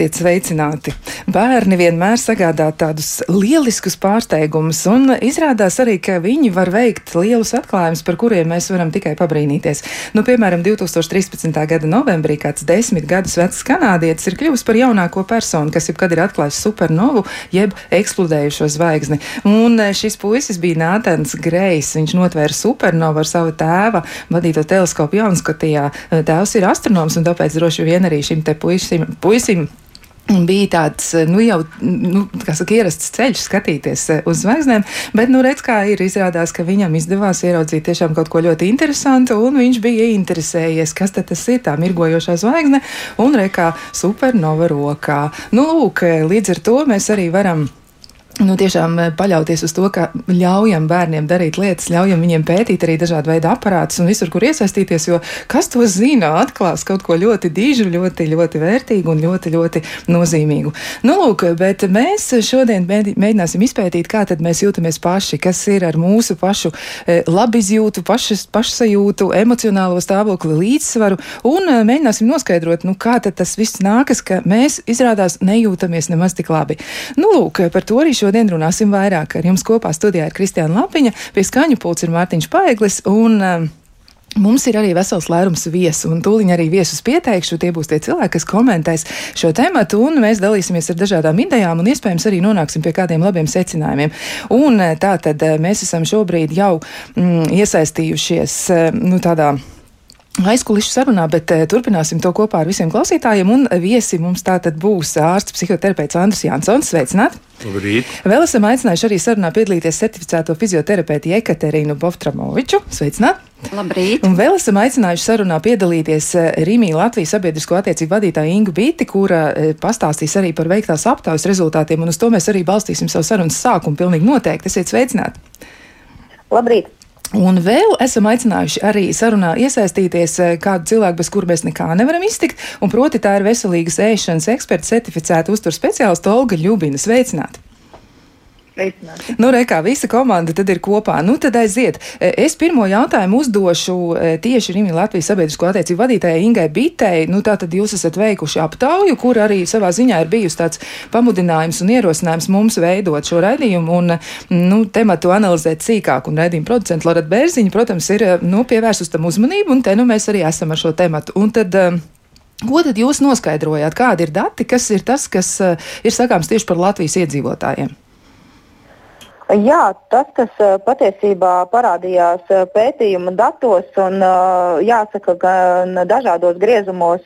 Esiet sveicināti! Bērni vienmēr sagādā tādus lieliskus pārsteigumus, un izrādās arī, ka viņi var veikt lielus atklājumus, par kuriem mēs varam tikai pabrīnīties. Nu, piemēram, 2013. gada novembrī kāds desmit gadus vecs kanādietis ir kļuvis par jaunāko personu, kas jebkad ir atklājis supernovu, jeb eksplodējušo zvaigzni. Un eh, šis puisis bija Nātans Grejs. Viņš notvēra supernovu ar savu tēva vadīto teleskopu jaunskatījā. Tēvs ir astronoms, un tāpēc droši vien arī šim te puisim, puisim bija tāds, nu, jau, nu, saka, ierasts ceļš skatīties eh, uz zvaigznēm, bet, nu, redz, kā ir izrādās, ka viņam izdevās ieraudzīt tiešām kaut ko ļoti interesantu, un viņš bija ieinteresējies, kas tas ir tā mirgojošā zvaigzne, un rekā supernova rokā. Nu, lūk, līdz ar to mēs arī varam nu, tiešām eh, paļauties uz to, ka ļaujam bērniem darīt lietas, ļaujam viņiem pētīt arī dažādu veidu aparātus un visur, kur iesaistīties, jo kas to zina, atklās kaut ko ļoti dižu, ļoti, ļoti vērtīgu un ļoti, ļoti nozīmīgu. Nu, lūk, bet mēs šodien mēģināsim izpētīt, kā tad mēs jūtamies paši, kas ir ar mūsu pašu eh, labizjūtu, pašas, pašsajūtu, emocionālo stāvokli līdzsvaru un eh, mēģināsim noskaidrot, nu, kā tad tas viss nākas, ka mēs izrādās nejūtamies nemaz tik labi. Nu, lūk, par to arī šodien šodien runāsim vairāk. Ar jums kopā studijā ir Kristiāna Lapiņa, pie skaņu pults ir Mārtiņš Paeglis un um, Mums ir arī vesels lērums viesu, un tūlīt arī viesus pieteikšu. Tie būs tie cilvēki, kas komentēs šo tēmu, un mēs dalīsimies ar dažādām idejām, un iespējams arī nonāksim pie kādiem labiem secinājumiem. Un uh, tā tad uh, mēs esam šobrīd jau mm, iesaistījušies uh, nu, tādā aizkulisku sarunā, bet uh, turpināsim to kopā ar visiem klausītājiem. Un viesi mums tātad būs ārsts psihoterapeits Andris Jansons. Sveicināt! Labrīt. Vēl esam aicinājuši arī sarunā piedalīties certificēto fizioterapeitu Jekaterinu Bovtramoviču. Sveicināt! Labrīt! Un vēl esam aicinājuši sarunā piedalīties Rīmī Latvijas sabiedrisko attiecību vadītāju Ingu Bīti, kura pastāstīs arī par veiktās aptaujas rezultātiem, un uz to mēs arī balstīsim savu sarunas sākumu pilnīgi noteikti. Esiet sveicināti! Labrīt! Un vēl esam aicinājuši arī sarunā iesaistīties eh, kādu cilvēku, bez kura mēs nekā nevaram iztikt, proti tā ir veselīgas ēšanas eksperta certificēta uztur speciālista Olga Ļubina. Sveicināti! Sveicināti. Nu, re, kā visa komanda tad ir kopā. Nu, tad aiziet. E, es pirmo jautājumu uzdošu e, tieši Rīgas Latvijas sabiedrisko attiecību vadītājai Ingai Bitei. Nu, tā tad jūs esat veikuši aptauju, kur arī savā ziņā ir bijusi tāds pamudinājums un ierosinājums mums veidot šo raidījumu un nu, tematu analizēt sīkāk. Un raidījuma producents Loreta Bērziņa, protams, ir nu, pievērsus tam uzmanību, un te nu mēs arī esam ar šo tematu. Un tad, Ko tad jūs noskaidrojāt? Kādi ir dati, kas ir tas, kas ir sakāms tieši par Latvijas iedzīvotājiem? Jā, tas, kas patiesībā parādījās pētījuma datos, un jāsaka, ka dažādos griezumos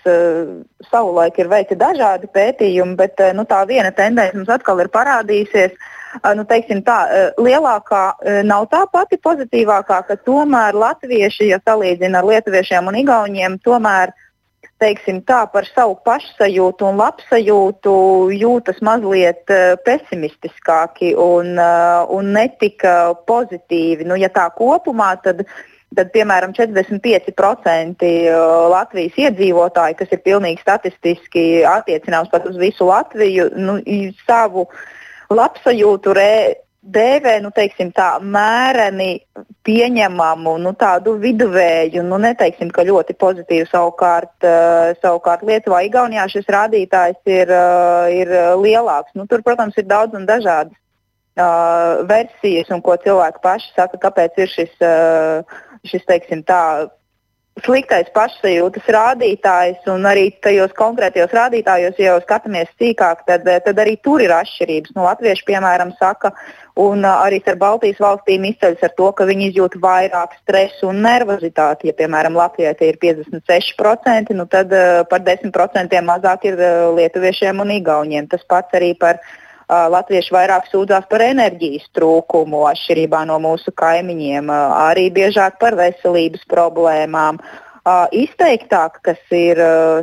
savulaik ir veikti dažādi pētījumi, bet nu, tā viena tendence mums atkal ir parādījusies. Nu, teiksim, tā, lielākā nav tā pati pozitīvākā, ka tomēr latvieši, ja salīdzina ar lietuviešiem un igauniem, tomēr teiksim, tā, par savu pašsajūtu un labsajūtu jūtas mazliet uh, pesimistiskāki un, uh, un netika pozitīvi. Nu, ja tā kopumā, tad, tad piemēram 45% eh, Latvijas iedzīvotāji, kas ir pilnīgi statistiski attiecināms pat uz visu Latviju, nu, savu labsajūtu re, dēvē, nu, teiksim, tā mēreni pieņemamu, nu, tādu viduvēju, nu, neteiksim, ka ļoti pozitīvu. Savukārt, uh, savukārt Lietuvā, Igaunijā šis rādītājs ir, uh, ir lielāks. Nu, tur, protams, ir daudz un dažādas uh, versijas, un ko cilvēki paši saka, kāpēc ir šis, uh, šis teiksim, tā, sliktais pašsajūtas rādītājs, un arī tajos konkrētajos rādītājos, ja jau skatāmies sīkāk, tad, tad arī tur ir atšķirības. Nu, Latvieši, piemēram, saka, un arī ar Baltijas valstīm izceļas ar to, ka viņi izjūt vairāk stresu un nervozitāti. Ja, piemēram, Latvijai tie ir 56%, nu tad uh, par 10% mazāk ir uh, lietuviešiem un igauniem. Tas pats arī par uh, Latvieši vairāk sūdzās par enerģijas trūkumu, atšķirībā no mūsu kaimiņiem, arī biežāk par veselības problēmām. Izteiktāk, kas ir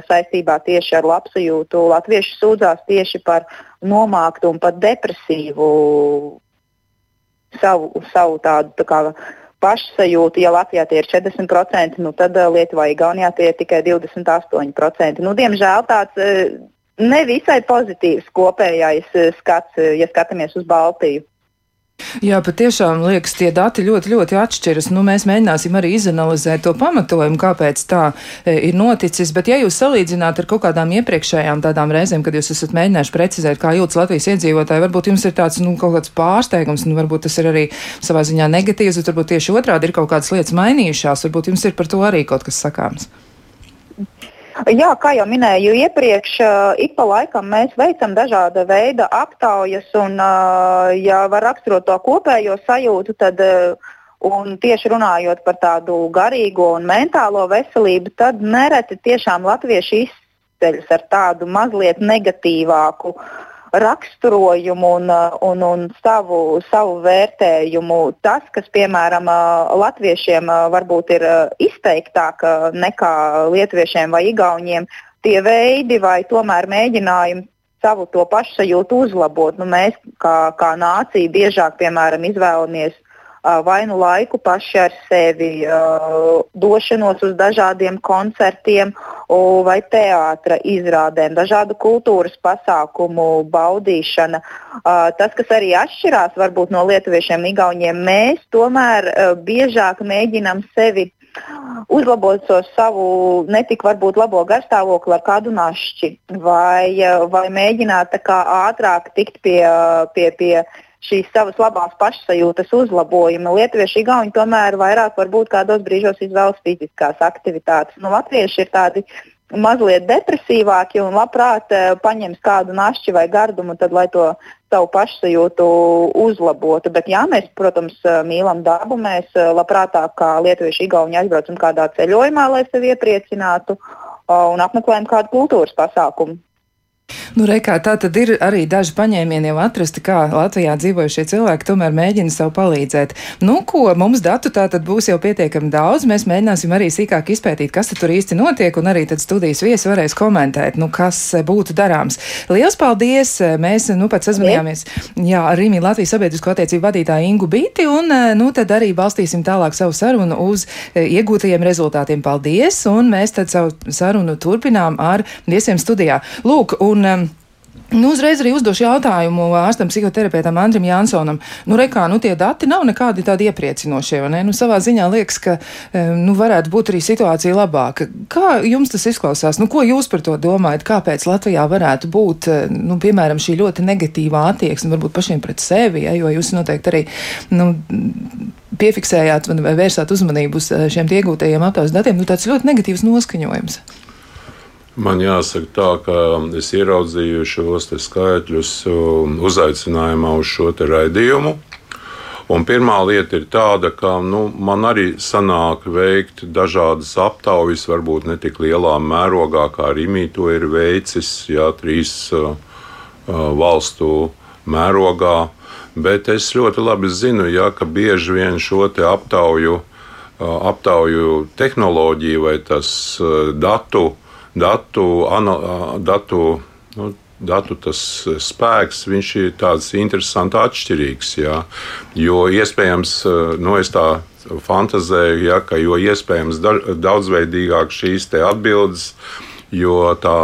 saistībā tieši ar labsajūtu, latvieši sūdzās tieši par nomāktu un pat depresīvu savu, savu tādu tā kā, pašsajūtu. Ja Latvijā tie ir 40%, nu tad Lietuvā, Igaunijā tie ir tikai 28%. Nu, diemžēl tāds nevisai pozitīvs kopējais skats, ja skatāmies uz Baltiju. Jā, patiešām liekas, tie dati ļoti, ļoti atšķiras. Nu, mēs mēģināsim arī izanalizēt to pamatojumu, kāpēc tā e, ir noticis. Bet, ja jūs salīdzināt ar kaut kādām iepriekšējām tādām reizēm, kad jūs esat mēģinājuši precizēt, kā jūtas Latvijas iedzīvotāji, varbūt jums ir tāds nu, kaut kāds pārsteigums, nu, varbūt tas ir arī savā ziņā negatīvs, bet varbūt tieši otrādi ir kaut kādas lietas mainījušās. Varbūt jums ir par to arī kaut kas sakāms. Jā, kā jau minēju iepriekš, ik pa laikam mēs veicam dažāda veida aptaujas, un, ja var raksturot to kopējo sajūtu, tad, un tieši runājot par tādu garīgo un mentālo veselību, tad nereti tiešām latvieši izceļas ar tādu mazliet negatīvāku uh, raksturojumu un, uh, un, un savu, savu vērtējumu. Tas, kas, piemēram, uh, latviešiem uh, varbūt ir izteiktāk nekā lietuviešiem vai igauniem, tie veidi vai tomēr mēģinājumi savu to pašsajūtu uzlabot. Nu, mēs kā, kā nācija biežāk, piemēram, izvēlamies vai nu laiku paši ar sevi, došanos uz dažādiem koncertiem vai teātra izrādēm, dažādu kultūras pasākumu baudīšana. Tas, kas arī atšķirās varbūt no lietuviešiem, igauniem, mēs tomēr biežāk mēģinam sevi uzlabot so savu netik varbūt labo garstāvokli ar kādu našķi vai, vai mēģināt ātrāk tikt pie, pie, pie šīs savas labās pašsajūtas uzlabojuma. Lietuvieši Igauni tomēr vairāk varbūt kādos brīžos izvēlas fiziskās aktivitātes. Nu, Latvieši ir tādi mazliet depresīvāki un labprāt eh, paņems kādu našķi vai gardumu, tad, lai to savu pašsajūtu uzlabotu. Bet, jā, mēs, protams, eh, mīlam dabu. Mēs eh, labprātāk kā lietuvieši Igauni aizbraucam kādā ceļojumā, lai sevi iepriecinātu un apmeklējam kādu kultūras pasākumu. Nu, Reikā, tā tad ir arī daži paņēmieni jau atrasti, kā Latvijā dzīvojušie cilvēki tomēr mēģina sev palīdzēt. Nu, ko mums datu tā tad būs jau pietiekami daudz. Mēs mēģināsim arī sīkāk izpētīt, kas tur īsti notiek, un arī tad studijas viesi varēs komentēt, nu, kas būtu darāms. Lielas paldies! Mēs, nu, pat sazvanījāmies, jā, ar Rīmī Latvijas sabiedrisko attiecību vadītāju Ingu Bīti, un, nu, tad arī balstīsim tālāk savu sarunu uz e, iegūtajiem rezultātiem. Paldies! Un mēs tad savu sarunu turpinām ar viesiem studijā. Lūk, un um, Nu, uzreiz arī uzdošu jautājumu ārstam psihoterapeitam Andrim Jansonam. Nu, rekā, nu, tie dati nav nekādi tādi iepriecinošie, vai ne? Nu, savā ziņā liekas, ka, um, nu, varētu būt arī situācija labāka. Kā jums tas izklausās? Nu, ko jūs par to domājat? Kāpēc Latvijā varētu būt, uh, nu, piemēram, šī ļoti negatīvā attieksme varbūt pašiem pret sevi, ja? jo jūs noteikti arī, nu, piefiksējāt vai vērsāt uzmanību uz uh, šiem iegūtajiem aptaujas datiem, nu, tāds ļoti negatīvs noskaņojums. Man jāsaka, tā, ka es ieraudzīju šos skaitļus um, uzaicinājumā uz šo raidījumu. Un pirmā lieta ir tāda, ka nu, man arī sanāk veikt dažādas aptaujas, varbūt ne tik lielā mērogā, kā Rīgā to ir veicis, jā, trīs uh, uh, valstu mērogā. Bet es ļoti labi zinu, jā, ka bieži vien šo aptauju, uh, aptauju tehnoloģiju vai tas uh, datu datu, ano, datu, nu, datu tas spēks, viņš ir tāds interesants, atšķirīgs. Jā. Jo iespējams, nu, es tā fantazēju, ja, ka jo iespējams daudzveidīgāk šīs atbildes, jo tā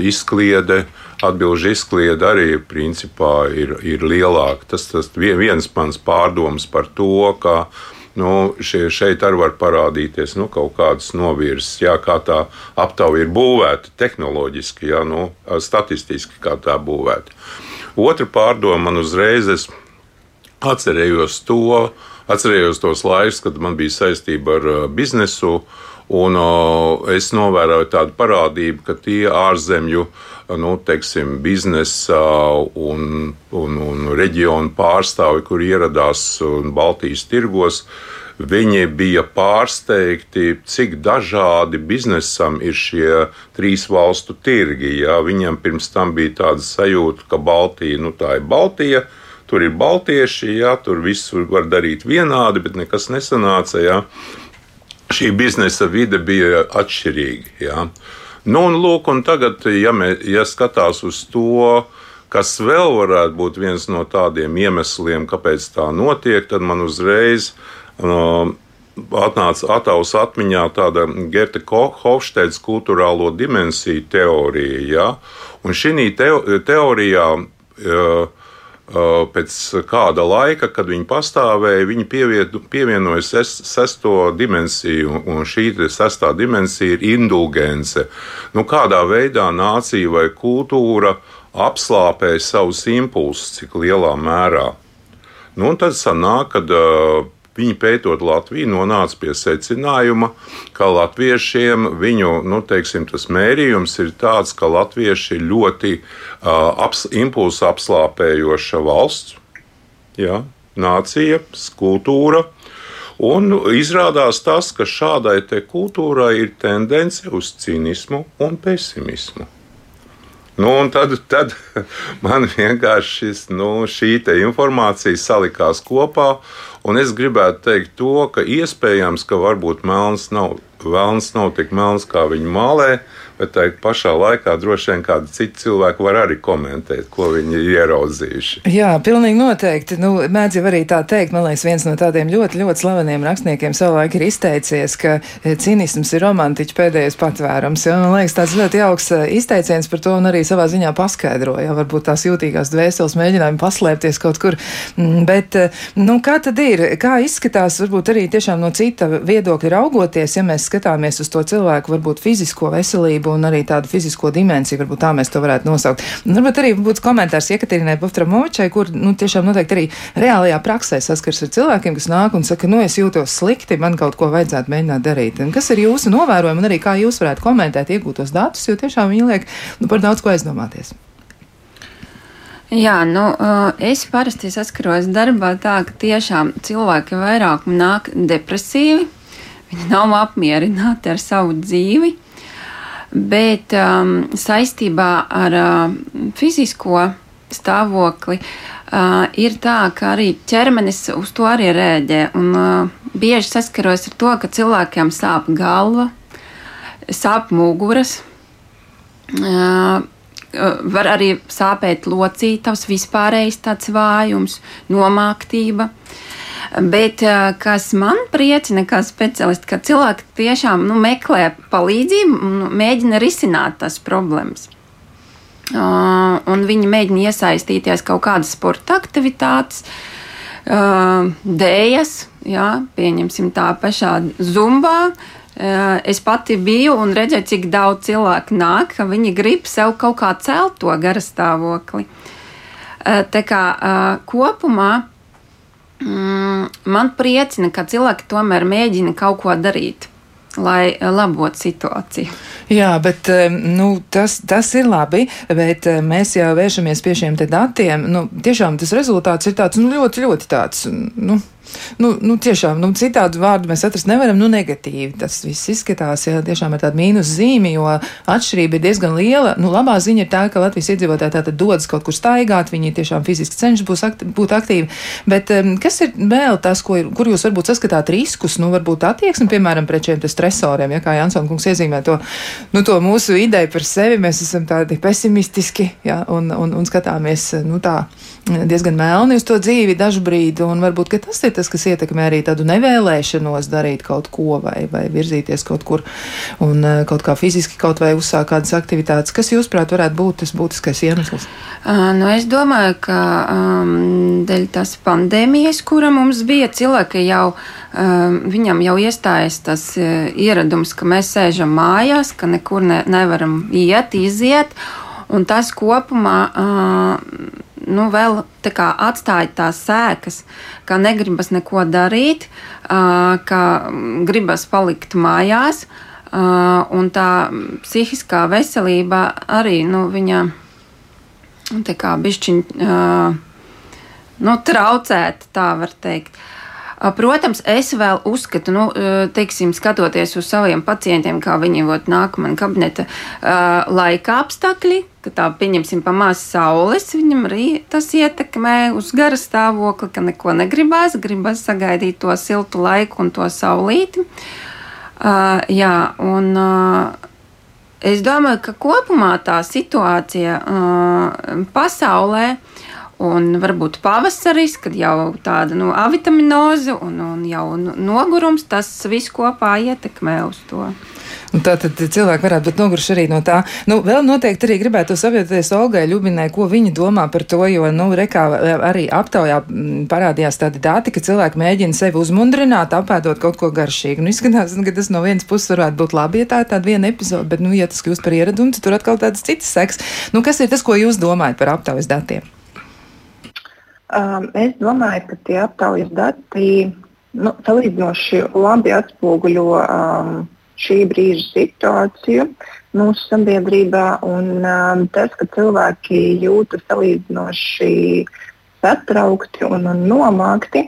izkliede. Atbilžu izkliede arī principā ir, ir lielāka. Tas ir viens mans pārdoms par to, ka uh, nu, šie, šeit arī var parādīties nu, kaut kādas novirzes, jā, kā tā aptauja ir būvēta tehnoloģiski, jā, nu, statistiski, kā tā būvēta. Otra pārdoma man uzreiz atcerējos to, atcerējos tos laikus, kad man bija saistība ar uh, biznesu. Un, uh, es novēroju tādu parādību, ka tie ārzemju nu, teiksim, biznesa un, un, un reģionu pārstāvi, kur ieradās Baltijas tirgos, viņi bija pārsteigti, cik dažādi biznesam ir šie trīs valstu tirgi. Ja? Viņam pirms tam bija tāda sajūta, ka Baltija nu, tā ir Baltija. Tur ir baltieši, ja, tur viss var darīt vienādi, bet nekas nesanāca. Ja. Šī biznesa vide bija atšķirīga. Ja. Nu, un, lūk, un tagad, ja, mē, ja skatās uz to, kas vēl varētu būt viens no tādiem iemesliem, kāpēc tā notiek, tad man uzreiz uh, atnāca attēls atmiņā tāda Gerta Hofstedas kultūrālo dimensiju teorija. Ja? Un šī teo teorijā uh, pēc kāda laika, kad viņi pastāvēja, viņi pievienoja ses, sesto dimensiju, un šī sestā dimensija ir indulgence. Nu, kādā veidā nācija vai kultūra apslāpē savus impulsus, cik lielā mērā. Nu, tad sanāk, ka uh, Viņi pētot Latviju, nonāca pie secinājuma, ka latviešiem viņu nu, teiksim, mērījums ir tāds, ka latvieši ir ļoti uh, aps, impulsu apslāpējoša valsts, jā, nācija, kultūra. Un izrādās tas, ka šādai kultūrai ir tendence uz cinismu un pesimismu. Nu, tad, tad man vienkārši šis, nu, šī informācija salikās kopā, Un es gribētu teikt to, ka iespējams, ka varbūt melns nav, melns nav tik melns, kā viņi mālē, bet tā pašā laikā droši vien kādi citi cilvēki var arī komentēt, ko viņi ir ieraudzījuši. Jā, pilnīgi noteikti. Nu, mēdz jau arī tā teikt, man liekas, viens no tādiem ļoti, ļoti slaveniem rakstniekiem savulaik ir izteicies, ka e, cinisms ir romantiķa pēdējais patvērums. Ja? Man liekas, tāds ļoti jauks e, izteiciens par to un arī savā ziņā paskaidroja. Varbūt tās jūtīgās dvēseles mēģinājumi paslēpties kaut kur. Mm, bet, e, nu, kā tad ir? Kā izskatās, varbūt arī tiešām no cita viedokļa raugoties, ja mēs skatāmies uz to cilvēku, varbūt fizisko veselību? Veselību un arī tādu fizisko dimensiju, varbūt tā mēs to varētu nosaukt. Un varbūt arī būtu komentārs Jekatīrinai Pavtramovičai, kur nu, tiešām noteikti arī reālajā praksē saskars ar cilvēkiem, kas nāk un saka, nu es jūtos slikti, man kaut ko vajadzētu mēģināt darīt. Un kas ir jūsu novērojumi un arī kā jūs varētu komentēt iegūtos datus, jo tiešām viņi liek nu, par daudz ko aizdomāties. Jā, nu, es parasti saskaros darbā tā, ka tiešām cilvēki vairāk nāk depresīvi, viņi nav apmierināti ar savu dzīvi, bet um, saistībā ar uh, fizisko stāvokli uh, ir tā, ka arī ķermenis uz to arī rēģē. Un, uh, bieži saskaros ar to, ka cilvēkiem sāp galva, sāp muguras. Uh, var arī sāpēt locītavs, vispārējais tāds vājums, nomāktība. Uh, Bet kas man priecina, kā speciālisti, ka cilvēki tiešām nu, meklē palīdzību un mēģina risināt tās problēmas. Uh, un viņi mēģina iesaistīties kaut kādas sporta aktivitātes, uh, dēļas, pieņemsim tā pašā zumbā. Uh, es pati biju un redzēju, cik daudz cilvēku nāk, ka viņi grib sev kaut kā celt to garastāvokli. Tā kā kopumā man priecina, ka cilvēki tomēr mēģina kaut ko darīt lai labotu situāciju. Jā, bet nu, tas, tas ir labi, bet mēs jau vēršamies pie šiem datiem. Nu, tiešām tas rezultāts ir tāds nu, ļoti, ļoti tāds. Nu, nu, nu, tiešām nu, citādu vārdu mēs atrast nevaram. Nu, negatīvi tas viss izskatās, ja tiešām ir tāda mīnus zīme, jo atšķirība ir diezgan liela. Nu, labā ziņa ir tā, ka Latvijas iedzīvotāji tātad dodas kaut kur staigāt, viņi tiešām fiziski cenšas akti būt aktīvi. Bet um, kas ir vēl tas, ko, kur jūs varbūt saskatāt riskus, nu, varbūt attieksmi, piemēram, pret šiem stresoriem, ja kā Jansona kungs iezīmē to, nu, to mūsu ideju par sevi, mēs esam tādi pesimistiski, ja, un, un, un skatāmies, nu, tā diezgan melni uz to dzīvi dažu brīdi, un varbūt tas ir tas, kas ietekmē arī tādu nevēlēšanos darīt kaut ko vai, vai virzīties kaut kur un eh, kaut kā fiziski kaut vai uzsākt kādas aktivitātes. Kas, jūsuprāt, varētu būt tas būtiskais iemesls? Uh, nu, es domāju, ka um, dēļ tās pandēmijas, kura mums bija, cilvēki jau, um, viņam jau iestājas tas uh, ieradums, ka mēs sēžam mājās, ka nekur ne, nevaram iet, iziet, un tas kopumā. Uh, nu, vēl kā, atstāja tās sēkas, ka negribas neko darīt, ka gribas palikt mājās, un tā psihiskā veselība arī nu, viņa kā bišķiņ nu, traucēta, tā var teikt. Protams, es vēl uzskatu, nu, teiksim, skatoties uz saviem pacientiem, kā viņi vot nāk man kabineta laika apstākļi, ka tā pieņemsim pa maz saules, viņam arī tas ietekmē uz gara stāvokli, ka neko negribas, gribas sagaidīt to siltu laiku un to saulīti. Uh, jā, un uh, es domāju, ka kopumā tā situācija uh, pasaulē Un varbūt pavasaris, kad jau tāda nu, avitaminoze un, un jau nogurums, tas viss kopā ietekmē uz to. Un tā tad cilvēki varētu būt noguruši arī no tā. Nu, vēl noteikti arī gribētu savietoties Olgai Ļubinai, ko viņa domā par to, jo, nu, rekā arī aptaujā parādījās tādi dati, ka cilvēki mēģina sevi uzmundrināt, apēdot kaut ko garšīgu. Nu, izskatās, ka tas no vienas puses varētu būt labi, ja tā ir tāda viena epizode, bet, nu, ja tas kļūst par ieradumu, tad tur atkal tādas citas seks. Nu, kas ir tas, ko jūs domājat par aptaujas datiem? Um, es domāju, ka tie aptaujas dati nu, salīdzinoši labi atspoguļo um, šī brīža situāciju mūsu sabiedrībā. Un, um, tas, ka cilvēki jūtas salīdzinoši satraukti un, un nomākti,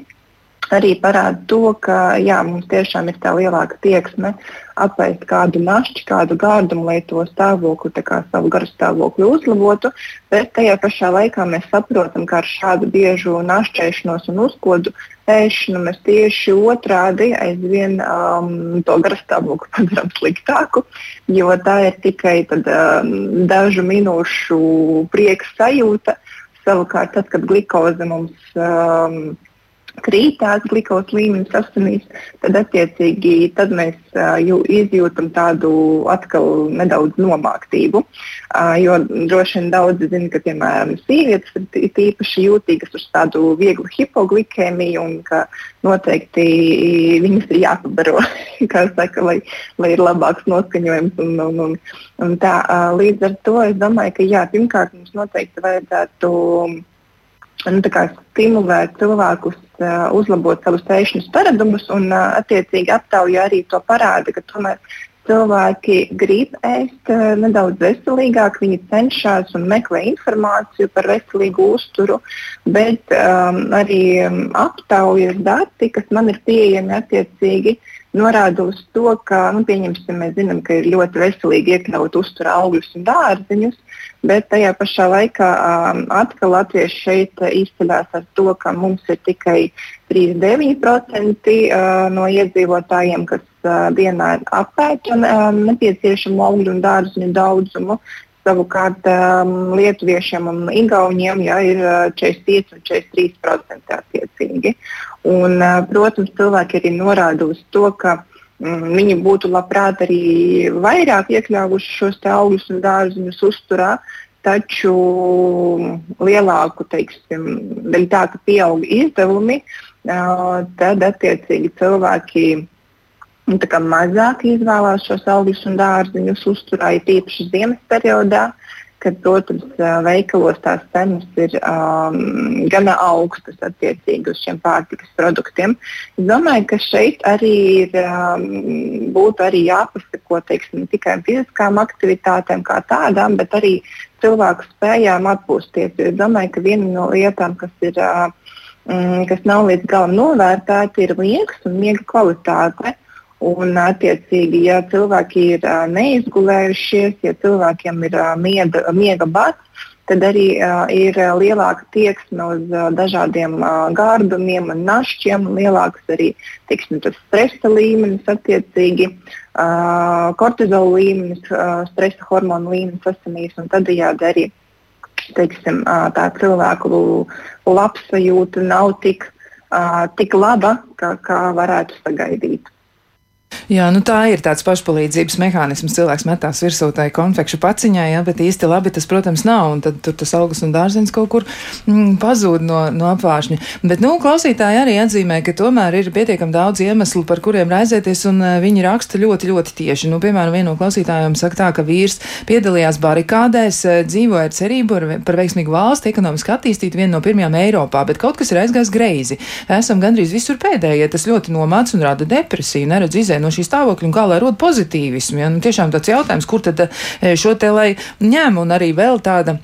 arī parāda to, ka jā, mums tiešām ir tā lielāka tieksme apēst kādu našķi, kādu gārdumu, lai to stāvokli, savu garu stāvokli uzlabotu. Bet tajā pašā laikā mēs saprotam, ka ar šādu biežu našķēšanos un uzkodu ēšanu mēs tieši otrādi aizvien um, to garu stāvokli padarām sliktāku, jo tā ir tikai tad, um, dažu minūšu prieka sajūta. Savukārt, tad, kad glukoze mums um, krītās glukozes līmenis asinīs, tad attiecīgi tad mēs uh, izjūtam tādu atkal nedaudz nomāktību. Uh, jo droši vien daudzi zina, ka piemēram sievietes ir tīpaši jūtīgas uz tādu vieglu hipoglikēmiju un ka noteikti viņas ir jāpabaro, saka, lai, lai ir labāks noskaņojums. Un, un, un, un tā, uh, līdz ar to es domāju, ka jā, pirmkārt mums noteikti vajadzētu nu, stimulēt cilvēkus uh, uzlabot savus ēšanas paradumus, un uh, attiecīgi aptauja arī to parāda, ka tomēr cilvēki grib ēst uh, nedaudz veselīgāk, viņi cenšas un meklē informāciju par veselīgu uzturu, bet um, arī um, aptaujas dati, kas man ir pieejami attiecīgi, norāda uz to, ka, nu, pieņemsim, mēs zinām, ka ir ļoti veselīgi iekļaut uzturā augļus un dārziņus, bet tajā pašā laikā um, atkal latvieši šeit izceļas ar to, ka mums ir tikai 39% uh, no iedzīvotājiem, kas dienā apēta um, nepieciešamu augļu un dārziņu daudzumu. Savukārt um, lietuviešiem un igauniem ja, ir uh, 45 un 43% attiecīgi. Un, uh, protams, cilvēki arī norāda uz to, ka uh, Mm, viņi būtu labprāt arī vairāk iekļāvuši šos augļus un dārziņus uzturā, taču lielāku teiksim, dēļ tā, ka pieaug izdevumi, tad attiecīgi cilvēki nu, mazāk izvēlās šos augļus un dārziņus uzturā, ir tīpaši ziemas periodā. Kad, protams, veikalos tās cenas ir um, gana augstas attiecīgi uz šiem pārtikas produktiem. Es domāju, ka šeit arī ir, um, būtu arī jāpasako teiksim, ne tikai fiziskām aktivitātēm kā tādām, bet arī cilvēku spējām atpūsties. Es domāju, ka viena no lietām, kas ir. Uh, kas nav līdz galam novērtēta, ir miegs un miega kvalitāte. Un, attiecīgi, ja cilvēki ir uh, neizgulējušies, ja cilvēkiem ir uh, miega, miega bats, tad arī uh, ir lielāka tieksme uz uh, dažādiem uh, gārdumiem un našķiem, un lielāks arī tiksim, stresa līmenis, attiecīgi uh, kortizola līmenis, uh, stresa hormonu līmenis asinīs, un tādējādi arī teiksim, uh, tā cilvēku labsajūta nav tik, uh, tik laba, kā, kā varētu sagaidīt. Jā, nu tā ir tāds pašpalīdzības mehānisms. Cilvēks metās virsū tai konfekšu paciņai, jā, bet īsti labi tas, protams, nav. Un tad tur tas augus un dārzenis kaut kur mm, pazūd no, no apvāršņa. Bet, nu, klausītāji arī atzīmē, ka tomēr ir pietiekami daudz iemeslu, par kuriem raizēties, un uh, viņi raksta ļoti, ļoti tieši. Nu, piemēram, viena no klausītājiem saka tā, ka vīrs piedalījās barikādēs, uh, dzīvoja ar cerību ar, par veiksmīgu valsti, ekonomiski attīstīt vienu no pirmajām Eiropā, bet kaut kas ir aizgājis greizi. Esam gandrīz visur pēdējie, tas ļoti nomāc un rada depresiju, neredz izē no šī stāvokļa un kā lai rod pozitīvismu. Ja? Nu, tiešām tāds jautājums, kur tad eh, šo te lai ņem un arī vēl tāda.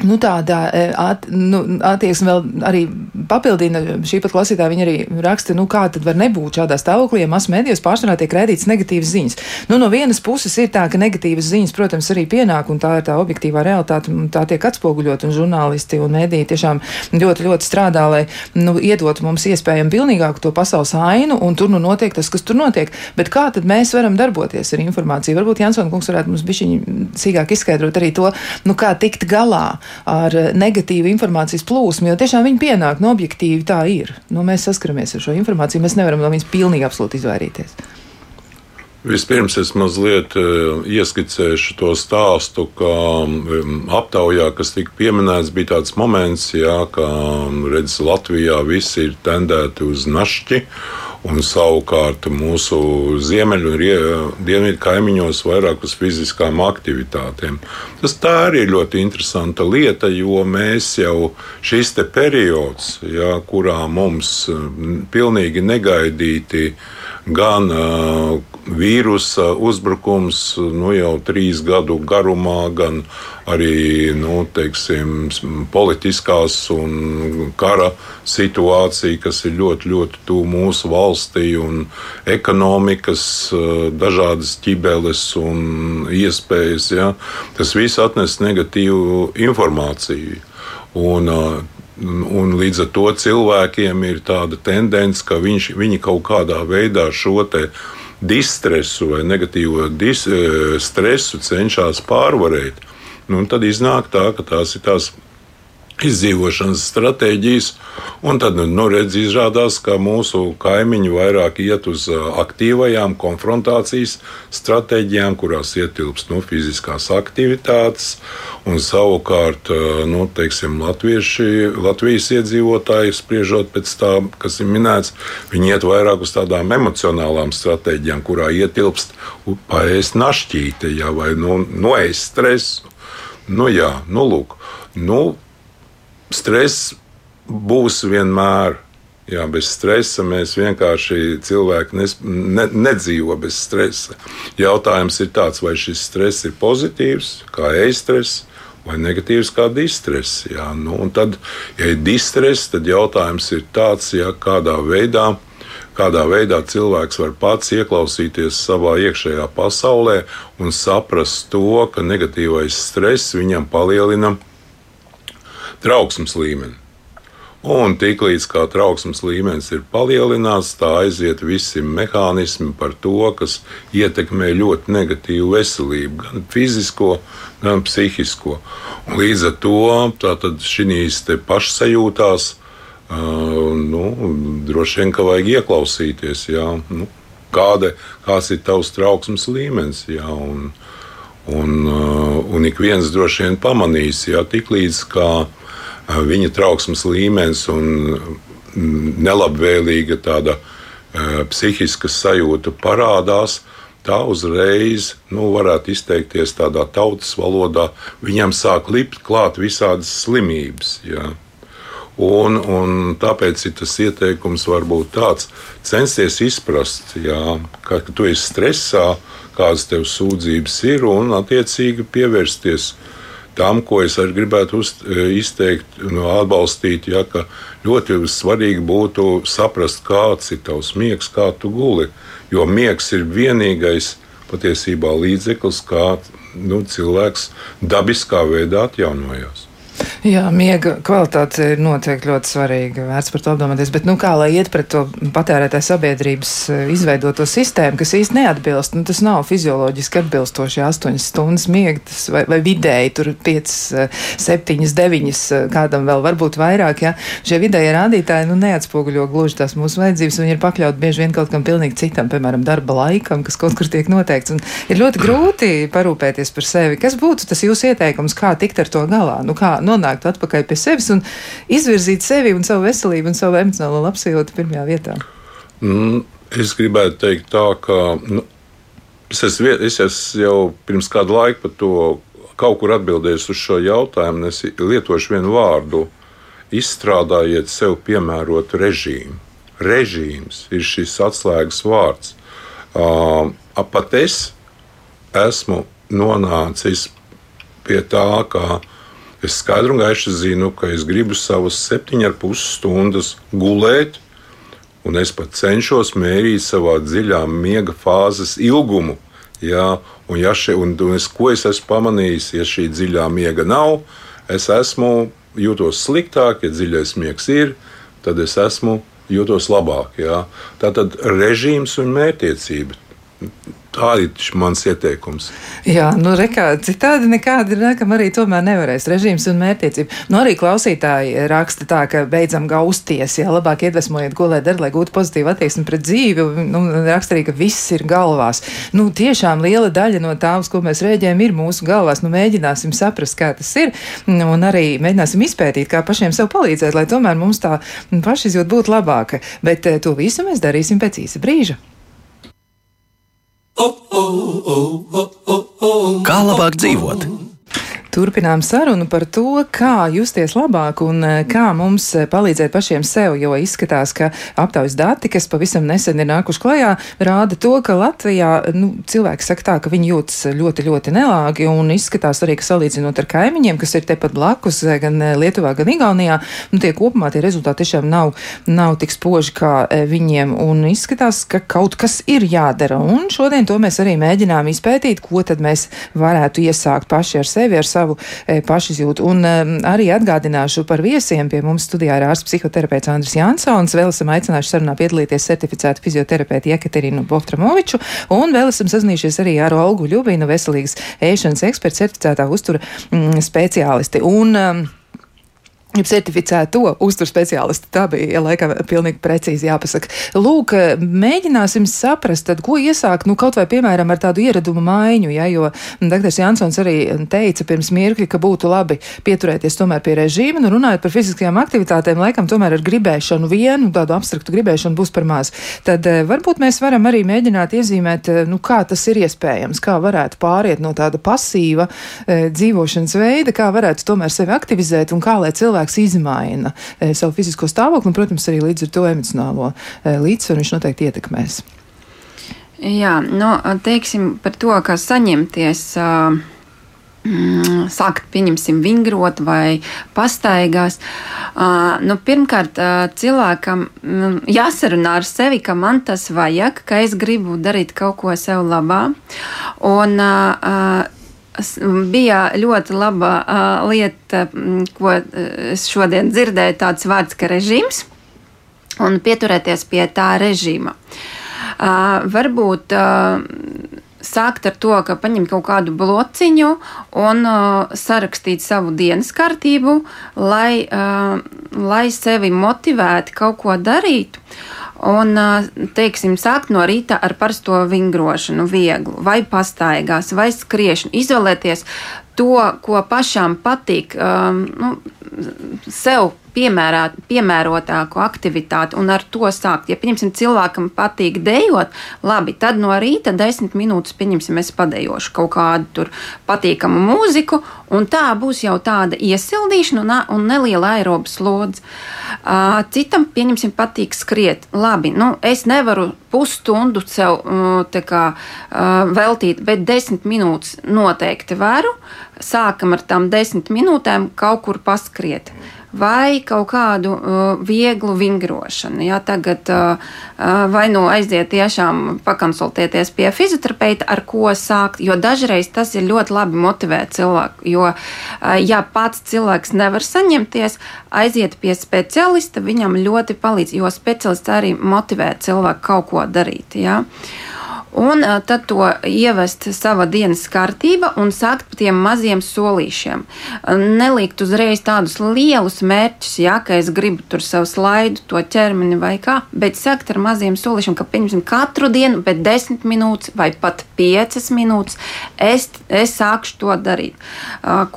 Nu, tāda e, at, nu, attieksme vēl arī papildina šī pat klausītāja. Viņa arī raksta, nu, kā tad var nebūt šādā stāvoklī, ja masu mēdījos pārsvarā tiek rādīts negatīvas ziņas. Nu, no vienas puses ir tā, ka negatīvas ziņas, protams, arī pienāk, un tā ir tā objektīvā realitāte, un tā tiek atspoguļot, un žurnālisti un mēdīji tiešām ļoti, ļoti strādā, lai, nu, iedotu mums iespējami pilnīgāku to pasaules ainu, un tur, nu, notiek tas, kas tur notiek. Bet kā tad mēs varam darboties ar informāciju? Varbūt Jansona kungs varētu mums bišķiņi sīkāk izskaidrot arī to, nu, kā tikt galā ar negatīvu informācijas plūsmu, jo tiešām viņi pienāk, no objektīvi tā ir. Nu, mēs saskaramies ar šo informāciju, mēs nevaram no viņas pilnīgi absolūti izvairīties. Vispirms es mazliet uh, ieskicēšu to stāstu, ka aptaujā, kas tika pieminēts, bija tāds moments, jā, ka redz, Latvijā visi ir tendēti uz našķi. Un savukārt mūsu ziemeļu un dienvidu kaimiņos vairāk uz fiziskām aktivitātēm. Tas tā arī ir ļoti interesanta lieta, jo mēs jau šis periods, jā, kurā mums pilnīgi negaidīti gan uh, vīrusa uzbrukums nu, jau trīs gadu garumā, gan arī nu, teiksim, politiskās un kara situācija, kas ir ļoti, ļoti tuvu mūsu valstī, un ekonomikas dažādas ķibeles un iespējas. Ja, tas viss atnes negatīvu informāciju. Un, Un līdz ar to cilvēkiem ir tāda tendence, ka viņš, viņi kaut kādā veidā šo distresu vai negatīvo dis, e, stresu cenšas pārvarēt. Nu, tad iznāk tā, ka tās ir tās izdzīvošanas stratēģijas. Un tad nu, redz, izrādās, ka mūsu kaimiņi vairāk iet uz aktīvajām konfrontācijas stratēģijām, kurās ietilpst nu, fiziskās aktivitātes. Un savukārt nu, teiksim, Latvijas iedzīvotāji, spriežot pēc tā, kas ir minēts, viņi iet vairāk uz tādām emocionālām stratēģijām, kurā ietilpst paēst našķīti ja, vai nu, noēst stresu. Nu, jā, nu, lūk. Nu, stress būs vienmēr. Jā, bez stresa mēs vienkārši cilvēki nes, ne, nedzīvo bez stresa. Jautājums ir tāds, vai šis stress ir pozitīvs, kā e-stress, vai negatīvs, kā distress. Jā, nu, tad, ja ir distress, tad jautājums ir tāds, jā, kādā veidā. Kādā veidā cilvēks var pats ieklausīties savā iekšējā pasaulē un saprast to, ka negatīvais stress viņam palielina trauksmes līmeni. Un tiklīdz kā trauksmes līmenis ir palielināts, tā aiziet visi mehānismi par to, kas ietekmē ļoti negatīvu veselību, gan fizisko, gan psihisko. Un līdz ar to šīs pašsajūtās, uh, nu, droši vien, ka vajag ieklausīties, jā, nu, kāda, kāds ir tavs trauksmes līmenis. Jā, un, un, uh, un ik viens droši vien pamanīs, ja tiklīdz kā viņa trauksmes līmenis un nelabvēlīga tāda psihiska sajūta parādās, tā uzreiz, nu, varētu izteikties tādā tautas valodā, viņam sāk lipt klāt visādas slimības. Ja. Un, un tāpēc tas ieteikums varbūt tāds, censties izprast, jā, ka, ka tu esi stresā, kādas tev sūdzības ir, un attiecīgi pievērsties uh, tam, ko es arī gribētu uz, e, izteikt, no atbalstīt, ja, ka ļoti svarīgi būtu saprast, kāds ir tavs miegs, kā tu guli. Jo miegs ir vienīgais patiesībā līdzeklis, kā nu, cilvēks dabiskā veidā atjaunojas. Jā, miega kvalitāte ir noteikti ļoti svarīga. Vērts par to apdomāties. Bet, nu, kā lai iet pret to patērētāju sabiedrības eh, izveidoto sistēmu, kas īsti neatbilst, nu, tas nav fizioloģiski atbilstoši 8 stundas miega, vai, vai vidēji tur 5, 7, 9, kādam vēl varbūt vairāk. Ja? Šie vidējie rādītāji nu, neatspoguļo gluži tās mūsu vajadzības, viņi ir pakļauti bieži vien kaut kam pilnīgi citam, piemēram, darba laikam, kas kaut kur tiek noteikts. Un ir ļoti grūti parūpēties par sevi. Kas būtu tas jūsu ieteikums, kā tikt ar to galā? Nu, kā nonāktu atpakaļ pie sevis un izvirzīt sevi un savu veselību un savu emocionālo labsajūtu pirmajā vietā? Mm, es gribētu teikt tā, ka nu, es, esmu, es esmu jau pirms kāda laika par to kaut kur atbildējis uz šo jautājumu. Es lietošu vienu vārdu. Izstrādājiet sev piemērotu režīmu. Režīms ir šis atslēgas vārds. Uh, pat es esmu nonācis pie tā, ka Es skaidru un gaišu zinu, ka es gribu savus septiņas ar pus stundas gulēt, un es pat cenšos mērīt savā dziļā miega fāzes ilgumu. Jā, un, ja še, un, un es, ko es esmu pamanījis, ja šī dziļā miega nav, es esmu jūtos sliktāk, ja dziļais miegs ir, tad es esmu jūtos labāk. Jā. Tā tad režīms un mērķtiecība. Tā ir mans ieteikums. Jā, nu, rekā, citādi nekādi nākam arī tomēr nevarēs režīms un mērķtiecība. Nu, arī klausītāji raksta tā, ka beidzam gausties, jā, labāk iedvesmojiet, ko lai dara, lai gūtu pozitīvu attieksmi pret dzīvi. Nu, raksta arī, ka viss ir galvās. Nu, tiešām liela daļa no tā, uz ko mēs rēģējam, ir mūsu galvās. Nu, mēģināsim saprast, kā tas ir, un arī mēģināsim izpētīt, kā pašiem sev palīdzēt, lai tomēr mums tā pašizjūta būtu labāka. Bet eh, to visu mēs darīsim pēc īsa brīža. Kā labāk dzīvot? Turpinām sarunu par to, kā justies labāk un eh, kā mums eh, palīdzēt pašiem sev, jo izskatās, ka aptaujas dati, kas pavisam nesen ir nākuši klajā, rāda to, ka Latvijā nu, cilvēki saka tā, ka viņi jūtas ļoti, ļoti nelāgi un izskatās arī, ka salīdzinot ar kaimiņiem, kas ir tepat blakus, eh, gan Lietuvā, gan Igaunijā, nu, tie kopumā tie rezultāti tiešām nav, nav tik spoži kā viņiem un izskatās, ka kaut kas ir jādara. Un šodien to mēs arī mēģinām izpētīt, ko tad mēs varētu iesākt paši ar sevi, ar savu savu e, pašizjūtu. Un e, arī atgādināšu par viesiem. Pie mums studijā ir ārsts psihoterapeits Andris Jansons. Vēl esam aicinājuši sarunā piedalīties certificētu fizioterapeiti Jekaterinu Boftramoviču. Un vēl esam sazinājušies arī ar Olgu Ļubinu, veselīgas ēšanas eksperta certificētā uztura mm, speciālisti. Un, um, certificēto uzturu speciālistu. Tā bija ja, laikam pilnīgi precīzi jāpasaka. Lūk, mēģināsim saprast, tad, ko iesākt, nu, kaut vai, piemēram, ar tādu ieradumu maiņu, ja, jo dr. Jansons arī teica pirms mirkļa, ka būtu labi pieturēties tomēr pie režīma, nu, runājot par fiziskajām aktivitātēm, laikam tomēr ar gribēšanu vienu, tādu abstraktu gribēšanu būs par maz. Tad eh, varbūt mēs varam arī mēģināt iezīmēt, eh, nu, kā tas ir iespējams, kā varētu pāriet no tāda pasīva e, dzīvošanas veida, kā varētu tomēr sevi aktivizēt un kā lai cilvēki cilvēks izmaina e, savu fizisko stāvokli un, protams, arī līdz ar to emocionālo e, līdzsvaru viņš noteikti ietekmēs. Jā, nu, teiksim par to, kā saņemties. Uh, sākt, pieņemsim, vingrot vai pastaigās. Uh, nu, pirmkārt, uh, cilvēkam um, jāsarunā ar sevi, ka man tas vajag, ka es gribu darīt kaut ko sev labā. Un, uh, bija ļoti laba uh, lieta, ko es šodien dzirdēju, tāds vārds kā režīms, un pieturēties pie tā režīma. Uh, varbūt uh, sākt ar to, ka paņem kaut kādu blociņu un uh, sarakstīt savu dienas kārtību, lai, uh, lai sevi motivētu kaut ko darīt. Uh, Un, teiksim, sākt no rīta ar parasto vingrošanu, vieglu, vai pastaigās, vai skriešanu. Izvēlēties to, ko pašām patīk, um, nu, sev piemērāt, piemērotāku aktivitāti un ar to sākt. Ja, pieņemsim, cilvēkam patīk dejot, labi, tad no rīta desmit minūtes, pieņemsim, es padejošu kaut kādu tur patīkamu mūziku, un tā būs jau tāda iesildīšana un, un neliela aerobas slodze. Uh, citam, pieņemsim, patīk skriet. Labi, nu, es nevaru pusstundu sev kā, veltīt, bet desmit minūtes noteikti varu. Sākam ar tām desmit minūtēm kaut kur paskriet. Uh, vai kaut kādu uh, vieglu vingrošanu. Ja, tagad uh, uh, vai nu aiziet tiešām pakonsultēties pie fizioterapeita, ar ko sākt, jo dažreiz tas ir ļoti labi motivēt cilvēku. Jo, uh, ja pats cilvēks nevar saņemties, aiziet pie specialista, viņam ļoti palīdz, jo specialists arī motivē cilvēku kaut ko darīt. Ja. Uh, Un tad to ievest savā dienas kārtībā un sākt par tiem maziem solīšiem. Nelikt uzreiz tādus lielus mērķus, ja ka es gribu tur savu slaidu, to ķermeni vai kā, bet sākt ar maziem solīšiem, ka pieņemsim katru dienu, bet desmit minūtes vai pat piecas minūtes es, es sākšu to darīt.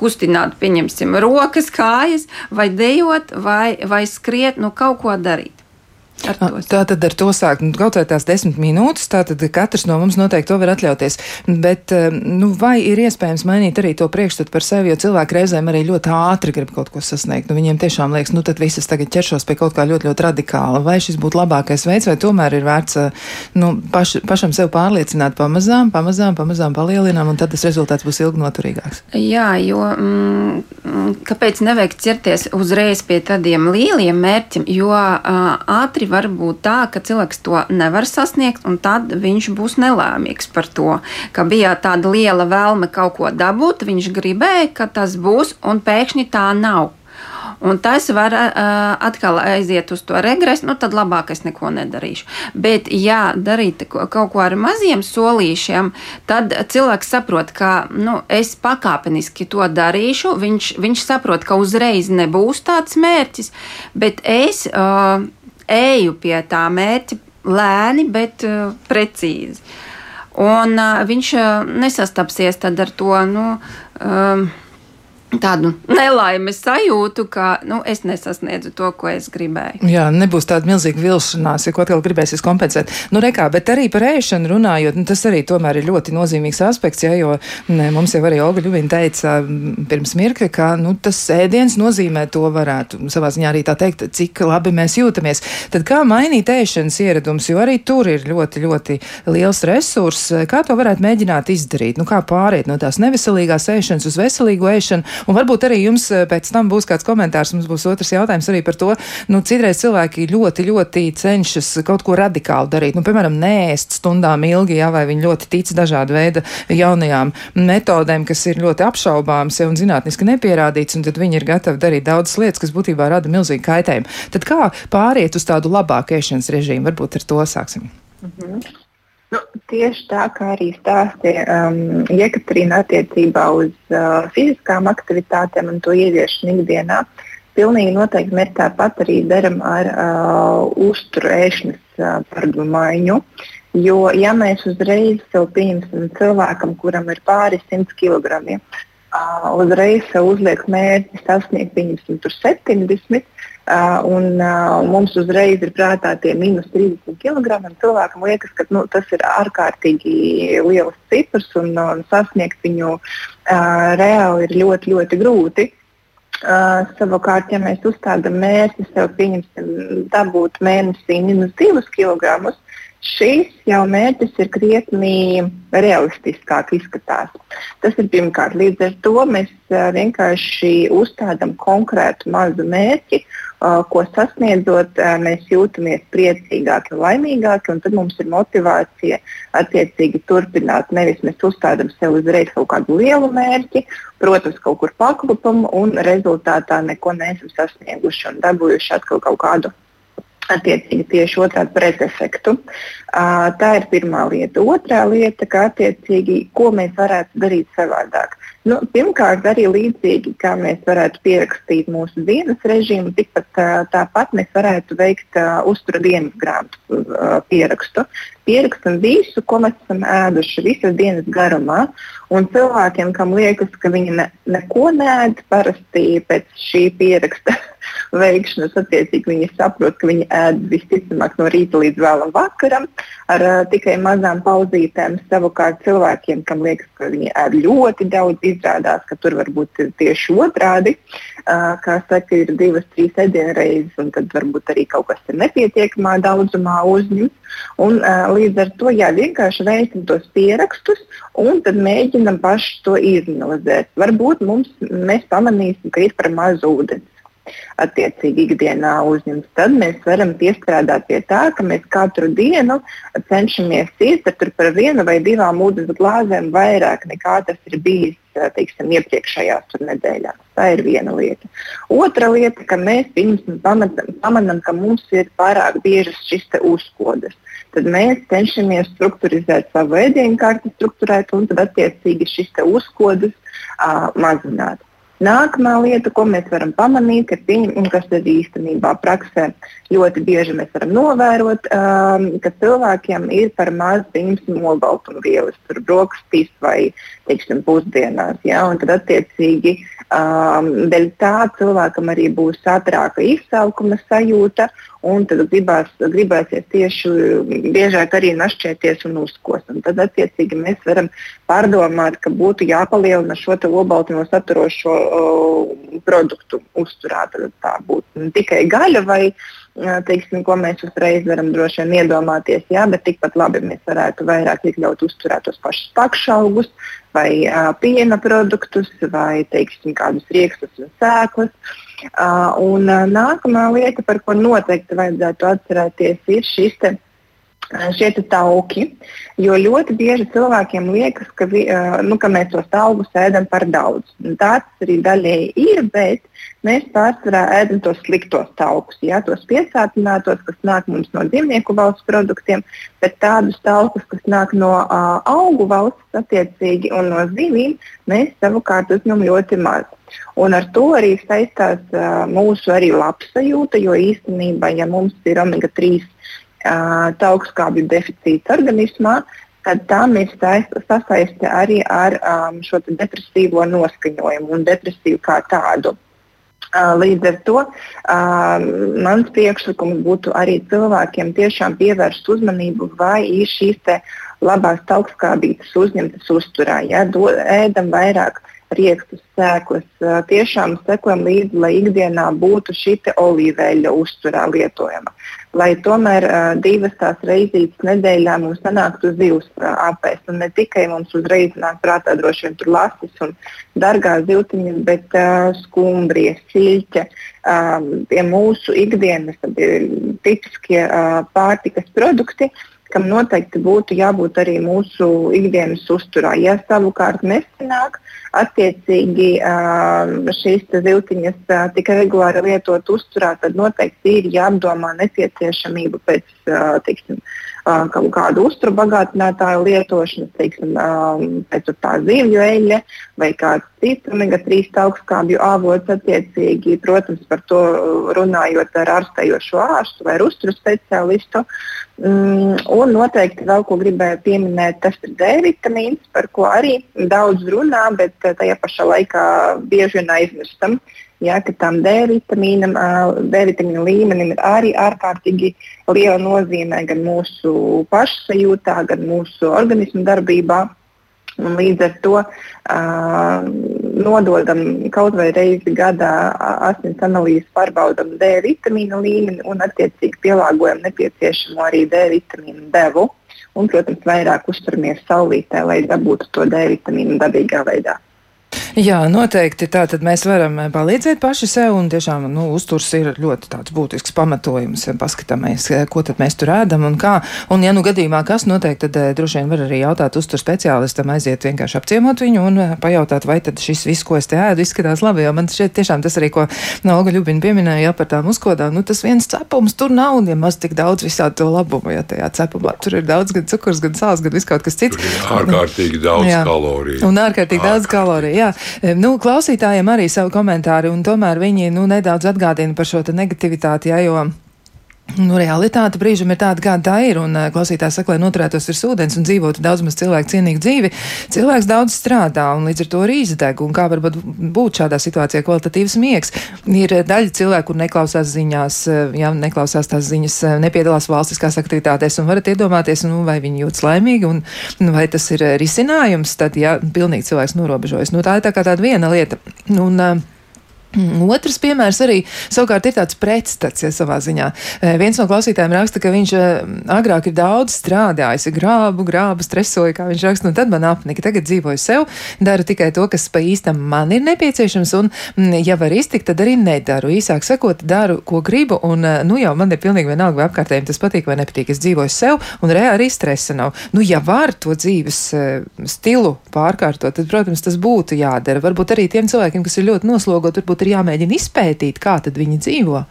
Kustināt, pieņemsim, rokas, kājas, vai dejot, vai, vai skriet, nu kaut ko darīt. Tā tad ar to sākt. Nu, kaut vai tās desmit minūtes, tā tad katrs no mums noteikti to var atļauties. Bet, eh, nu, vai ir iespējams mainīt arī to priekšstatu par sevi, jo cilvēki reizēm arī ļoti ātri grib kaut ko sasniegt. Nu, viņiem tiešām liekas, nu, tad visas tagad ķeršos pie kaut kā ļoti, ļoti radikāla. Vai šis būtu labākais veids, vai tomēr ir vērts, eh, nu, paš, pašam sev pārliecināt pamazām, pamazām, pamazām palielinām, un tad tas rezultāts būs ilgnoturīgāks? Jā, jo mm, kāpēc nevajag ķerties uzreiz pie tādiem lieliem mērķiem, jo ātri var būt tā, ka cilvēks to nevar sasniegt, un tad viņš būs nelēmīgs par to, ka bija tāda liela vēlme kaut ko dabūt, viņš gribēja, ka tas būs, un pēkšņi tā nav. Un tas var uh, atkal aiziet uz to regresu, nu tad labāk es neko nedarīšu. Bet, ja darīt kaut ko ar maziem solīšiem, tad cilvēks saprot, ka nu, es pakāpeniski to darīšu. Viņš, viņš saprot, ka uzreiz nebūs tāds mērķis, bet es uh, eju pie tā mērķa lēni, bet uh, precīzi. Un uh, viņš uh, nesastapsies ar to. Nu, um, tādu nelaimes sajūtu, ka nu, es nesasniedzu to, ko es gribēju. Jā, nebūs tāda milzīga vilšanās, ja ko atkal gribēsies kompensēt. Nu, rekā, bet arī par ēšanu runājot, nu, tas arī tomēr ir ļoti nozīmīgs aspekts, ja, jo ne, mums jau arī Olga Ļuvina teica pirms mirkļa, ka nu, tas ēdiens nozīmē to varētu savā ziņā arī tā teikt, cik labi mēs jūtamies. Tad kā mainīt ēšanas ieradums, jo arī tur ir ļoti, ļoti liels resurs, kā to varētu mēģināt izdarīt, nu kā pāriet no tās neveselīgās ēšanas uz veselīgu ēšanu Un varbūt arī jums eh, pēc tam būs kāds komentārs, mums būs otrs jautājums arī par to, nu, citreiz cilvēki ļoti, ļoti cenšas kaut ko radikāli darīt. Nu, piemēram, nēst stundām ilgi, jā, vai viņi ļoti tic dažādu veidu jaunajām metodēm, kas ir ļoti apšaubāmas ja, un zinātniski nepierādīts, un tad viņi ir gatavi darīt daudzas lietas, kas būtībā rada milzīgu kaitējumu. Tad kā pāriet uz tādu labāku ēšanas režīmu? Varbūt ar to sāksim. Mm -hmm. Nu, tieši tā kā arī stāstīja um, Jekaterīna attiecībā uz uh, fiziskām aktivitātēm un to ieviešanu ikdienā. Pilnīgi noteikti mēs tāpat arī darām ar uh, uzturu ēšanas uh, paradumu maiņu. Jo, ja mēs uzreiz sev pieņemsim cilvēkam, kuram ir pāri 100 kg, uh, uzreiz sev uzliek mērķi sasniegt, pieņemsim, 70, Un, uh, mums uzreiz ir prātā tie minus 30 kg. Cilvēkam liekas, ka nu, tas ir ārkārtīgi liels cipars un, un sasniegt viņu uh, reāli ir ļoti, ļoti grūti. Uh, savukārt, ja mēs uzstādām mērķi sev, pieņemsim, dabūt mēnesī minus 2 kg, šīs jau mērķis ir krietni realistiskāk izskatās. Tas ir pirmkārt. Līdz ar to mēs vienkārši uzstādām konkrētu mazu mērķi ko sasniedzot, mēs jūtamies priecīgāki un laimīgāki, un tad mums ir motivācija attiecīgi turpināt. Nevis mēs uzstādām sev uzreiz kaut kādu lielu mērķi, protams, kaut kur paklupam, un rezultātā neko neesam sasnieguši un dabūjuši atkal kaut kādu attiecīgi tieši otrādi pretefektu. Tā ir pirmā lieta. Otrā lieta, ka attiecīgi, ko mēs varētu darīt savādāk. Nu, pirmkārt, arī līdzīgi kā mēs varētu pierakstīt mūsu dienas režīmu, tikpat tāpat mēs varētu veikt uh, uztura dienas grāmatu uh, pierakstu. Pierakstam visu, ko mēs esam ēduši visas dienas garumā. Un cilvēkiem, kam liekas, ka viņi ne, neko nēd, parasti pēc šī pieraksta veikšanas, attiecīgi viņi saprot, ka viņi ēd visticamāk no rīta līdz vēlam vakaram ar uh, tikai mazām pauzītēm. Savukārt cilvēkiem, kam liekas, ka viņi ēd ļoti daudz, izrādās, ka tur var būt tieši otrādi. Uh, kā saka, ir divas, trīs ēdienreizes, un tad varbūt arī kaut kas ir nepietiekamā daudzumā uzņemts. Un, uh, līdz ar to jā, vienkārši veicam tos pierakstus un tad mēģinam paši to izanalizēt. Varbūt mums, mēs pamanīsim, ka ir par maz ūdens attiecīgi ikdienā uzņemt. Tad mēs varam piestrādāt pie tā, ka mēs katru dienu cenšamies iestāt par vienu vai divām ūdens glāzēm vairāk nekā tas ir bijis teiksim, iepriekšējās nedēļās. Tā ir viena lieta. Otra lieta, ka mēs pamanām, ka mums ir pārāk biežas šīs uzkodas. Tad mēs cenšamies struktūrizēt savu ēdienu kārtu, struktūrēt un tad attiecīgi šīs uzkodas uh, mazināt. Nākamā lieta, ko mēs varam pamanīt, ir pieņem, kas ir īstenībā praksē ļoti bieži mēs varam novērot, um, ka cilvēkiem ir par maz olbaltumvielas, brokastīs vai teiksim, pusdienās. Ja? Tad attiecīgi um, dēļ tā cilvēkam arī būs ātrāka izsalkuma sajūta un tad gribās, gribēsies tieši biežāk arī našķēties un uzkost. Un tad, attiecīgi, mēs varam pārdomāt, ka būtu jāpalielina šo obaltumu saturošo produktu uzturā. Tad tā būtu ne tikai gaļa vai teiksim, ko mēs uzreiz varam droši vien iedomāties, jā, bet tikpat labi mēs varētu vairāk iekļaut uzturā tos pašus pakšaugus vai uh, piena produktus vai teiksim, kādus riekstus un sēklas. Uh, un uh, nākamā lieta, par ko noteikti vajadzētu atcerēties, ir šis te, šie tauki. Jo ļoti bieži cilvēkiem liekas, ka, vi, nu, ka mēs tos augus ēdam par daudz. Tāds arī daļēji ir, bet mēs pārsvarā ēdam tos sliktos taukus, ja, tos piesātinātos, kas nāk mums no dzīvnieku valsts produktiem, bet tādus taukus, kas nāk no uh, augu valsts attiecīgi un no zivīm, mēs savukārt uzņemam ļoti maz. Un ar to arī saistās uh, mūsu arī labsajūta, jo īstenībā, ja mums ir omega 3 augstskābju deficīts organismā, tad tam ir sasaiste arī ar um, šo depresīvo noskaņojumu un depresiju kā tādu. Uh, līdz ar to uh, mans priekšlikums būtu arī cilvēkiem tiešām pievērst uzmanību, vai ir šīs labās augstskābītas uzņemtas uzturā. Ja, do, ēdam vairāk riekstus, sēklas. Tiešām sekojam līdzi, lai ikdienā būtu šī olīveļa uzturā lietojama. Lai tomēr uh, divas tās reizītes nedēļā mums sanāktu zivs uh, apēst. Un ne tikai mums uzreiz nāk prātā droši vien tur lasis un dārgās zivtiņas, bet uh, skumbrijas, siļķe. Um, tie mūsu ikdienas tipiskie uh, pārtikas produkti, kam noteikti būtu jābūt arī mūsu ikdienas uzturā. Ja savukārt nesanāk, attiecīgi šīs zivtiņas tik regulāri lietot uzturā, tad noteikti ir jāapdomā nepieciešamība pēc tiksim, kaut kādu uzturu bagātinātāju lietošanas, teiksim, pēc tā zivju eļļa vai kāds cits omega-3 augstskābju avots attiecīgi, protams, par to runājot ar ārstējošo ārstu vai uzturu speciālistu. Mm, un noteikti vēl ko gribēju pieminēt, tas ir D vitamīns, par ko arī daudz runā, bet tajā pašā laikā bieži vien aizmirstam. Ja, ka tam D D vitamīna līmenim ir arī ārkārtīgi liela nozīme gan mūsu pašsajūtā, gan mūsu organismu darbībā. Un līdz ar to uh, nododam kaut vai reizi gadā asins analīzes, pārbaudam D vitamīnu līmeni un attiecīgi pielāgojam nepieciešamo arī D vitamīnu devu. Un, protams, vairāk uzturamies saulītē, lai dabūtu to D vitamīnu dabīgā veidā. Jā, noteikti. Tā tad mēs varam eh, palīdzēt paši sev, un tiešām nu, uzturs ir ļoti tāds būtisks pamatojums. Paskatāmies, eh, ko tad mēs tur ēdam un kā. Un, ja nu gadījumā kas notiek, tad eh, droši vien var arī jautāt uzturu speciālistam, aiziet vienkārši apciemot viņu un pajautāt, vai tad šis viss, ko es te ēdu, izskatās labi. Jo man šeit tiešām tas arī, ko Olga Ļubina pieminēja jā, par tām uzkodām, nu tas viens cepums tur nav, un ja maz tik daudz visādi to labumu, ja tajā cepumā tur ir daudz gan cukurs, gan sāls, gan viss kaut kas cits. Ārkārtīgi daudz jā. kaloriju. Un ārkārtīgi Ārkārt. daudz kaloriju, jā. Nu, klausītājiem arī savu komentāru, un tomēr viņi nu, nedaudz atgādina par šo negativitāti, jā, jo Nu, realitāte brīžam ir tāda, kāda tā ir, un uh, klausītājs saka, lai noturētos virs ūdens un dzīvotu daudz maz cilvēku cienīgu dzīvi. Cilvēks daudz strādā, un līdz ar to arī izdeg, un kā varbūt būt šādā situācijā kvalitatīvs miegs. Ir daļa cilvēku, kur neklausās ziņās, jā, neklausās tās ziņas, nepiedalās valstiskās aktivitātēs, un varat iedomāties, nu, vai viņi jūtas laimīgi, un nu, vai tas ir risinājums, tad, ja pilnīgi cilvēks norobežojas. Nu, tā ir tā kā tāda viena lieta. Un, uh, otrs piemērs arī savukārt ir tāds pretstats, ja savā ziņā. E, viens no klausītājiem raksta, ka viņš e, agrāk ir daudz strādājis, grābu, grābu, stresoja, kā viņš raksta, un tad man apnika, tagad dzīvoju sev, daru tikai to, kas pa īstam man ir nepieciešams, un, mm, ja var iztikt, tad arī nedaru. Īsāk sakot, daru, ko gribu, un, e, nu jau man ir pilnīgi vienalga, vai apkārtējiem tas patīk vai nepatīk. Es dzīvoju sev, un reāli arī stresa nav. Nu, ja var to dzīves stilu pārkārtot, tad, protams, tas būtu jādara. Varbūt arī tiem cilvēkiem, kas ir ļoti noslogoti, varbūt ir jāmēģina izpētīt, kā tad viņi dzīvo.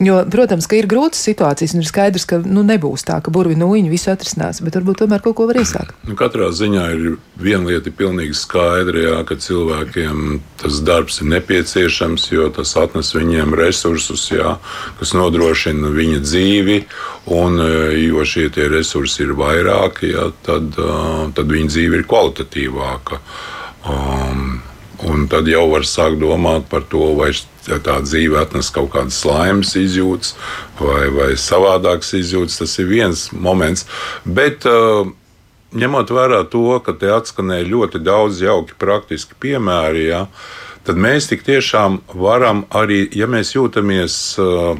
Jo, protams, ka ir grūtas situācijas, un ir skaidrs, ka nu, nebūs tā, ka burbuļu nūjiņa visu atrisinās, bet varbūt tomēr kaut ko var iesākt. Nu, katrā ziņā ir viena lieta pilnīgi skaidra, jā, ka cilvēkiem tas darbs ir nepieciešams, jo tas atnes viņiem resursus, jā, kas nodrošina viņa dzīvi, un jo šie resursi ir vairāki, jā, tad, tad viņa dzīve ir kvalitatīvāka. Um, Un tad jau var sākt domāt par to, vai tā dzīve atnes kaut kādas laimes izjūtas vai, vai savādākas izjūtas. Tas ir viens moments. Bet, uh, ņemot vērā to, ka te atskanēja ļoti daudz jauki praktiski piemēri, ja, tad mēs tik tiešām varam arī, ja mēs jūtamies. Uh,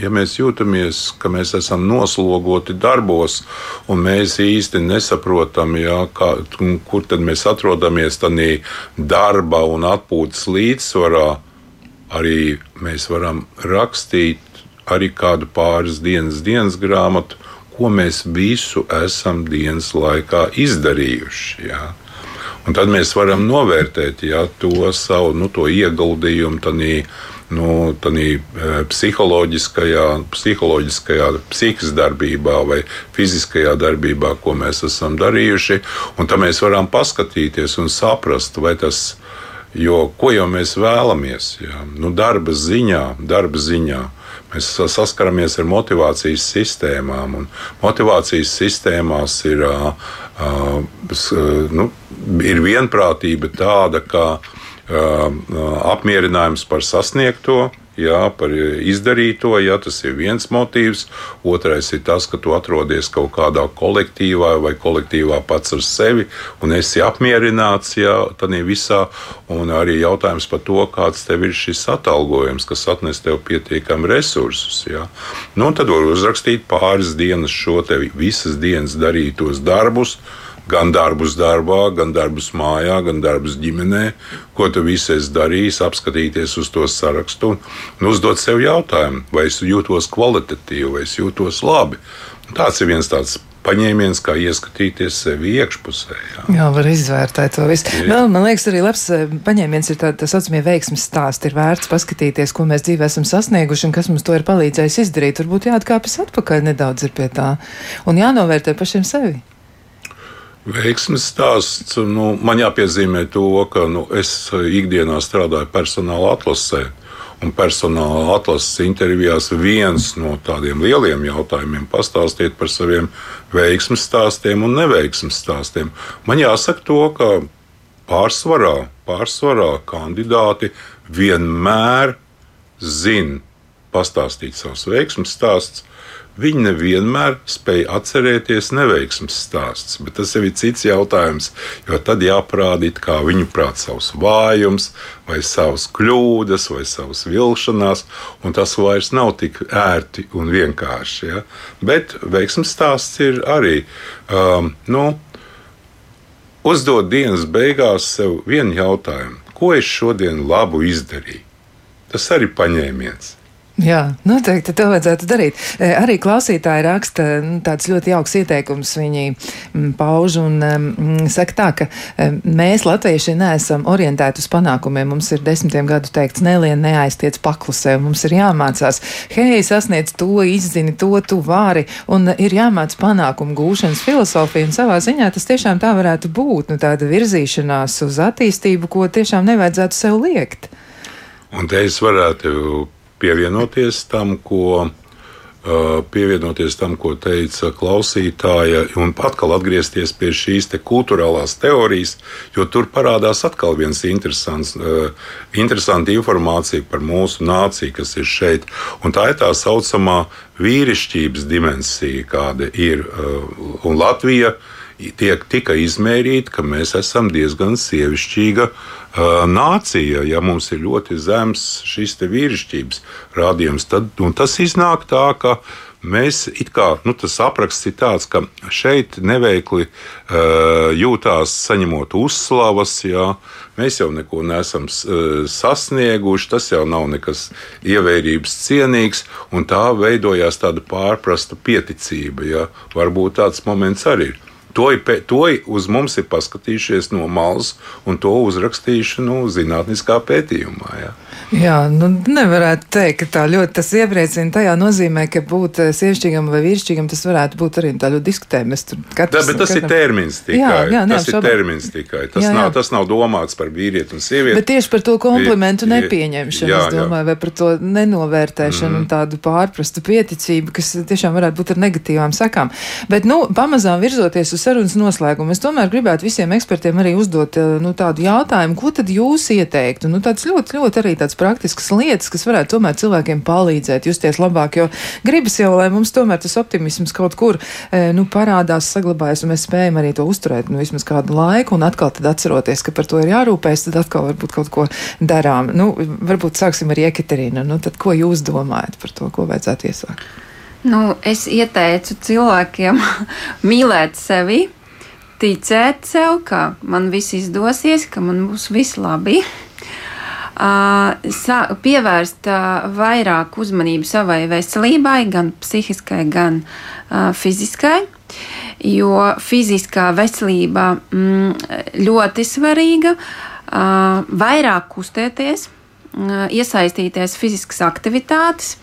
ja mēs jūtamies, ka mēs esam noslogoti darbos, un mēs īsti nesaprotam, jā, kā, kur mēs atrodamies tādā darba un atpūtas līdzsvarā, arī mēs varam rakstīt arī kādu pāris dienas dienas grāmatu ko mēs visu esam dienas laikā izdarījuši. Jā. Un tad mēs varam novērtēt jā, to savu nu, to ieguldījumu. Tādī, nu, e, psiholoģiskajā, psiholoģiskajā psihiskajā darbībā vai fiziskajā darbībā, ko mēs esam darījuši. Tad mēs varam paskatīties un saprast, vai tas ir. Jo ko jau mēs vēlamies? Jā? Nu, darba ziņā, darba ziņā mēs saskaramies ar motivācijas sistēmām. Motivācijas sistēmās ir, uh, nu, ir vienprātība tāda, ka uh, apmierinājums par sasniegto jā, par izdarīto. Jā, tas ir viens motīvs. Otrais ir tas, ka tu atrodies kaut kādā kolektīvā vai kolektīvā pats ar sevi un esi apmierināts jā, visā. Un arī jautājums par to, kāds tev ir šis atalgojums, kas atnes tev pietiekami resursus. Jā. Nu, tad var uzrakstīt pāris dienas šo te visas dienas darītos darbus gan darbus darbā, gan darbus mājā, gan darbus ģimenē, ko tu visi esi darījis, apskatīties uz to sarakstu un uzdot sev jautājumu, vai es jūtos kvalitatīvi, vai es jūtos labi. Tāds ir viens tāds paņēmiens, kā ieskatīties sevi iekšpusē. Jā, jā var izvērtēt to visu. Jā. Vēl, man liekas, arī labs eh, paņēmiens ir tāds tā saucamie veiksmes stāsti. Ir vērts paskatīties, ko mēs dzīvē esam sasnieguši un kas mums to ir palīdzējis izdarīt. Varbūt jāatkāpjas atpakaļ nedaudz pie tā un jānovērtē pašiem sevi. Veiksmes stāsts. Nu, man jāpiezīmē to, ka nu, es ikdienā strādāju personāla atlasē. Un personāla atlases intervijās viens no tādiem lieliem jautājumiem - pastāstiet par saviem veiksmes stāstiem un neveiksmes stāstiem. Man jāsaka to, ka pārsvarā, pārsvarā kandidāti vienmēr zina pastāstīt savus veiksmes stāstus Viņi nevienmēr spēj atcerēties neveiksmes stāstus, bet tas jau ir cits jautājums. Jo tad jāparāda, kā viņu prāt, savs vājums, vai savas kļūdas, vai savas vilšanās, un tas vairs nav tik ērti un vienkārši. Ja? Bet veiksmes stāsts ir arī. Um, nu, Uzdot dienas beigās sev vienu jautājumu, ko es šodien labu izdarīju. Tas arī paņēmiens. Jā, noteikti to vajadzētu darīt. E, arī klausītāji raksta tāds ļoti jauks ieteikums. Viņi pauž un um, saka tā, ka um, mēs, latvieši, neesam orientēti uz panākumiem. Mums ir desmitiem gadu teikts, nelien neaiztiec paklusē, mums ir jāmācās, hei, sasniedz to, izzini to, tu vari, un ir jāmāc panākumu gūšanas filozofija, un savā ziņā tas tiešām tā varētu būt, nu tāda virzīšanās uz attīstību, ko tiešām nevajadzētu sev liekt. Un te es varētu pievienoties tam, ko. Uh, pievienoties tam, ko teica klausītāja, un atkal atgriezties pie šīs te kultūrālās teorijas, jo tur parādās atkal viens interesants, uh, interesanta informācija par mūsu nāciju, kas ir šeit. Un tā ir tā saucamā vīrišķības dimensija, kāda ir. Uh, un Latvija tiek tika izmērīta, ka mēs esam diezgan sievišķīga uh, nācija. Ja mums ir ļoti zems šis vīrišķības rādījums, tad tas iznāk tā, ka mēs kā nu, tas apraksts ir tāds, ka šeit neveikli uh, jūtās saņemot uzslavas. Jā, mēs jau neko neesam uh, sasnieguši, tas jau nav nekas ievērības cienīgs, un tā veidojās tāda pārprasta pieticība. Jā. Varbūt tāds moments arī ir. To, to uz mums ir paskatījušies no malas un to uzrakstījuši nu, zinātniskā pētījumā. Ja. Jā, nu nevarētu teikt, ka tā ļoti tas iepriecina. Tajā nozīmē, ka būt eh, sievišķīgam vai vīrišķīgam tas varētu būt arī tā ļoti diskutējami. Katrs, bet tas katram... ir termins tikai. Jā, jā, tas ir termins tikai. Tas, jā, jā. Nav, tas nav domāts par vīrieti un sievieti. Bet tieši par to komplimentu ir, nepieņemšanu, jā, es domāju, jā. vai par to nenovērtēšanu mm. un tādu pārprastu pieticību, kas tiešām varētu būt ar negatīvām sekām. Bet, nu, pamazām virzoties uz sarunas noslēgumu, es tomēr gribētu visiem ekspertiem arī uzdot eh, nu, tādu jautājumu, ko tad jūs ieteiktu? Nu, tāds ļoti, ļoti arī tāds praktiskas lietas, kas varētu tomēr cilvēkiem palīdzēt justies labāk, jo gribas jau, lai mums tomēr tas optimisms kaut kur e, nu, parādās, saglabājas, un mēs spējam arī to uzturēt nu, vismaz kādu laiku, un atkal tad atceroties, ka par to ir jārūpējas, tad atkal varbūt kaut ko darām. Nu, varbūt sāksim ar Jekaterīnu. Nu, tad ko jūs domājat par to, ko vajadzētu iesākt? Nu, es ieteicu cilvēkiem mīlēt sevi, ticēt sev, ka man viss izdosies, ka man būs viss labi pievērst vairāk uzmanību savai veselībai, gan psihiskai, gan fiziskai. Jo fiziskā veselība mm, ļoti svarīga, vairāk kustēties, iesaistīties fiziskas aktivitātes,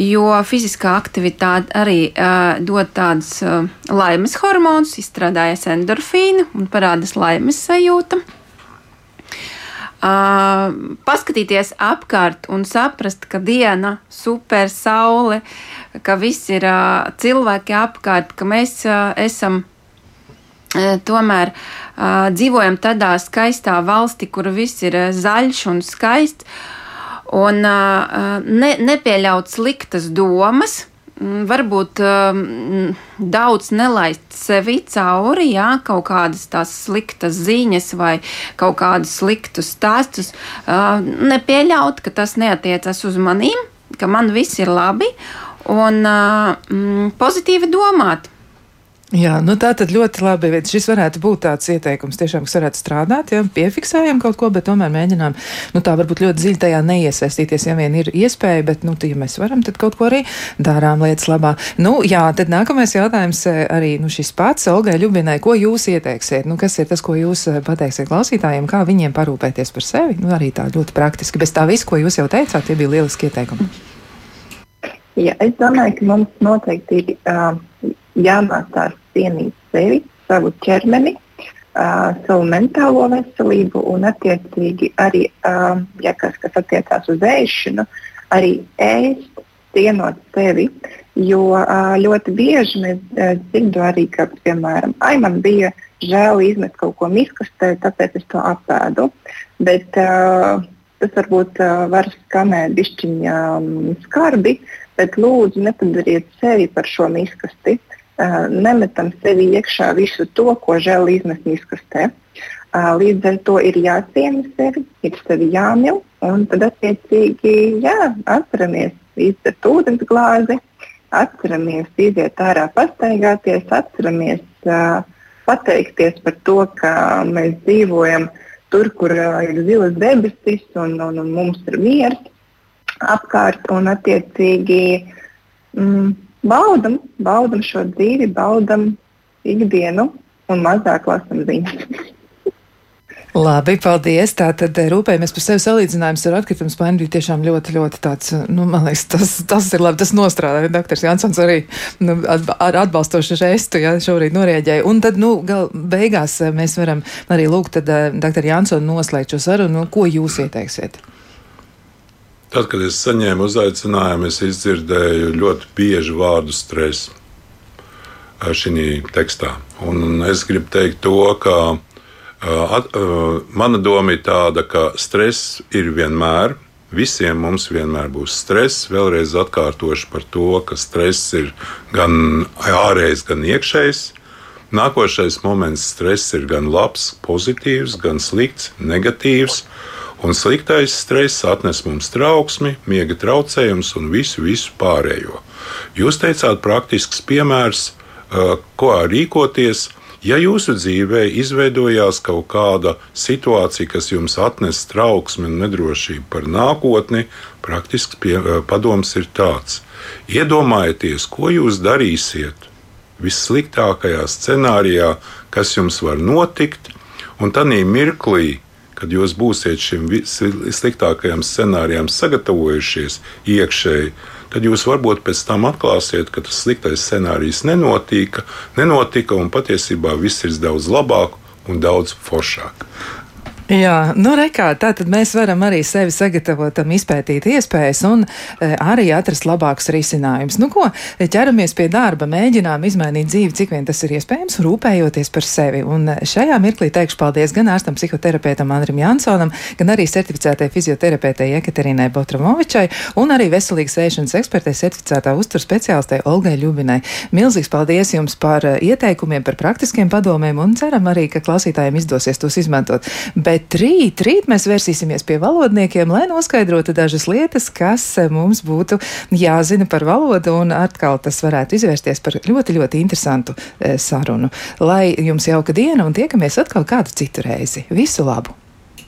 jo fiziskā aktivitāte arī uh, dod tādus uh, laimes hormonus, izstrādājas endorfīnu un parādās laimes sajūta. Uh, paskatīties apkārt un saprast, ka diena, super saule, ka viss ir uh, cilvēki apkārt, ka mēs uh, esam tomēr dzīvojam tādā skaistā valstī, kur viss ir zaļš un skaists, un ne, nepieļaut sliktas domas, varbūt um, daudz nelaist sevi cauri, jā, kaut kādas tās sliktas ziņas vai kaut kādus sliktus stāstus, uh, nepieļaut, ka tas neatiecas uz manīm, ka man viss ir labi un uh, pozitīvi domāt. Jā, nu tā tad ļoti labi. Šis varētu būt tāds ieteikums, tiešām, kas varētu strādāt, ja piefiksējam kaut ko, bet tomēr mēģinām, nu tā varbūt ļoti dziļi tajā neiesaistīties, ja vien ir iespēja, bet, nu, ja mēs varam, tad kaut ko arī darām lietas labā. Nu, jā, tad nākamais jautājums eh, arī, nu, šis pats Olgai Ļubinai, ko jūs ieteiksiet? Nu, kas ir tas, ko jūs eh, pateiksiet klausītājiem, kā viņiem parūpēties par sevi? Nu, arī tā ļoti praktiski. Bez tā viss, ko jūs jau teicāt, tie bija lieliski ieteikumi. Jā, es domāju, ka mums noteikti uh, jāmācās cienīt sevi, savu ķermeni, uh, savu mentālo veselību un, attiecīgi, arī, uh, ja kas, kas attiecās uz ēšanu, arī ēst, cienot sevi. Jo uh, ļoti bieži mēs uh, dzirdam arī, ka, piemēram, ai, man bija žēl izmest kaut ko miskastē, tāpēc es to apēdu. Bet, uh, tas varbūt uh, var skanēt bišķiņā um, skarbi, bet lūdzu nepadariet sevi par šo miskasti. Nemetam sevi iekšā visu to, ko žēl izmest miskastē. Līdz ar to ir jāciena sevi, ir sevi jāmīl, un tad attiecīgi jā, atceramies izdzert ūdens glāzi, atceramies iziet ārā pastaigāties, atceramies uh, pateikties par to, ka mēs dzīvojam tur, kur uh, ir zilas debesis un, un, un mums ir miers apkārt un attiecīgi mm, baudam, baudam šo dzīvi, baudam ikdienu un mazāk lasam ziņas. Labi, paldies. Tātad eh, rūpējamies par sevi salīdzinājums ar atkritumu spaiņu bija tiešām ļoti, ļoti tāds, nu, man liekas, tas, tas ir labi, tas nostrādāja. Doktors Jansons arī nu, ar atbalstošu žestu, ja šorīt norēģēja. Un tad, nu, gal beigās eh, mēs varam arī lūgt tad eh, doktoru Jansonu noslēgt šo sarunu. Ko jūs ieteiksiet? Tad, kad es saņēmu uzaicinājumu, es izdzirdēju ļoti bieži vārdu stress šī tekstā. Un es gribu teikt to, ka at, mana doma ir tāda, ka stress ir vienmēr. Visiem mums vienmēr būs stress. Vēlreiz atkārtošu par to, ka stress ir gan ārējs, gan iekšējs. Nākošais moments - stress ir gan labs, pozitīvs, gan slikts, negatīvs. Un sliktais stress atnes mums trauksmi, miega traucējumus un visu, visu pārējo. Jūs teicāt, praktisks piemērs, ko rīkoties, ja jūsu dzīvē izveidojās kaut kāda situācija, kas jums atnes trauksmi un nedrošību par nākotni. Praktisks pie, padoms ir tāds: iedomājieties, ko jūs darīsiet vissliktākajā scenārijā, kas jums var notikt, un tad mirklī kad jūs būsiet šim sliktākajam scenārijam sagatavojušies iekšēji, tad jūs varbūt pēc tam atklāsiet, ka tas sliktais scenārijs nenotika, nenotika un patiesībā viss ir daudz labāk un daudz foršāk. Jā, nu rekā, tā tad mēs varam arī sevi sagatavot, tam izpētīt iespējas un e, arī atrast labākus risinājumus. Nu ko, ķeramies pie darba, mēģinām izmainīt dzīvi, cik vien tas ir iespējams, rūpējoties par sevi. Un šajā mirklī teikšu paldies gan ārstam psihoterapeitam Andrim Jansonam, gan arī certificētai fizioterapeitei Ekaterinai Botramovičai un arī veselīgas ēšanas ekspertei certificētā uzturu speciālistei Olgai Ļubinai. Milzīgs paldies jums par e, ieteikumiem, par praktiskiem padomiem un ceram arī, ka klausītājiem izdosies tos izmantot. Bet Bet rīt, rīt mēs vērsīsimies pie valodniekiem, lai noskaidrotu dažas lietas, kas mums būtu jāzina par valodu, un atkal tas varētu izvērsties par ļoti, ļoti interesantu e, sarunu. Lai jums jauka diena, un tiekamies atkal kādu citu reizi. Visu labu!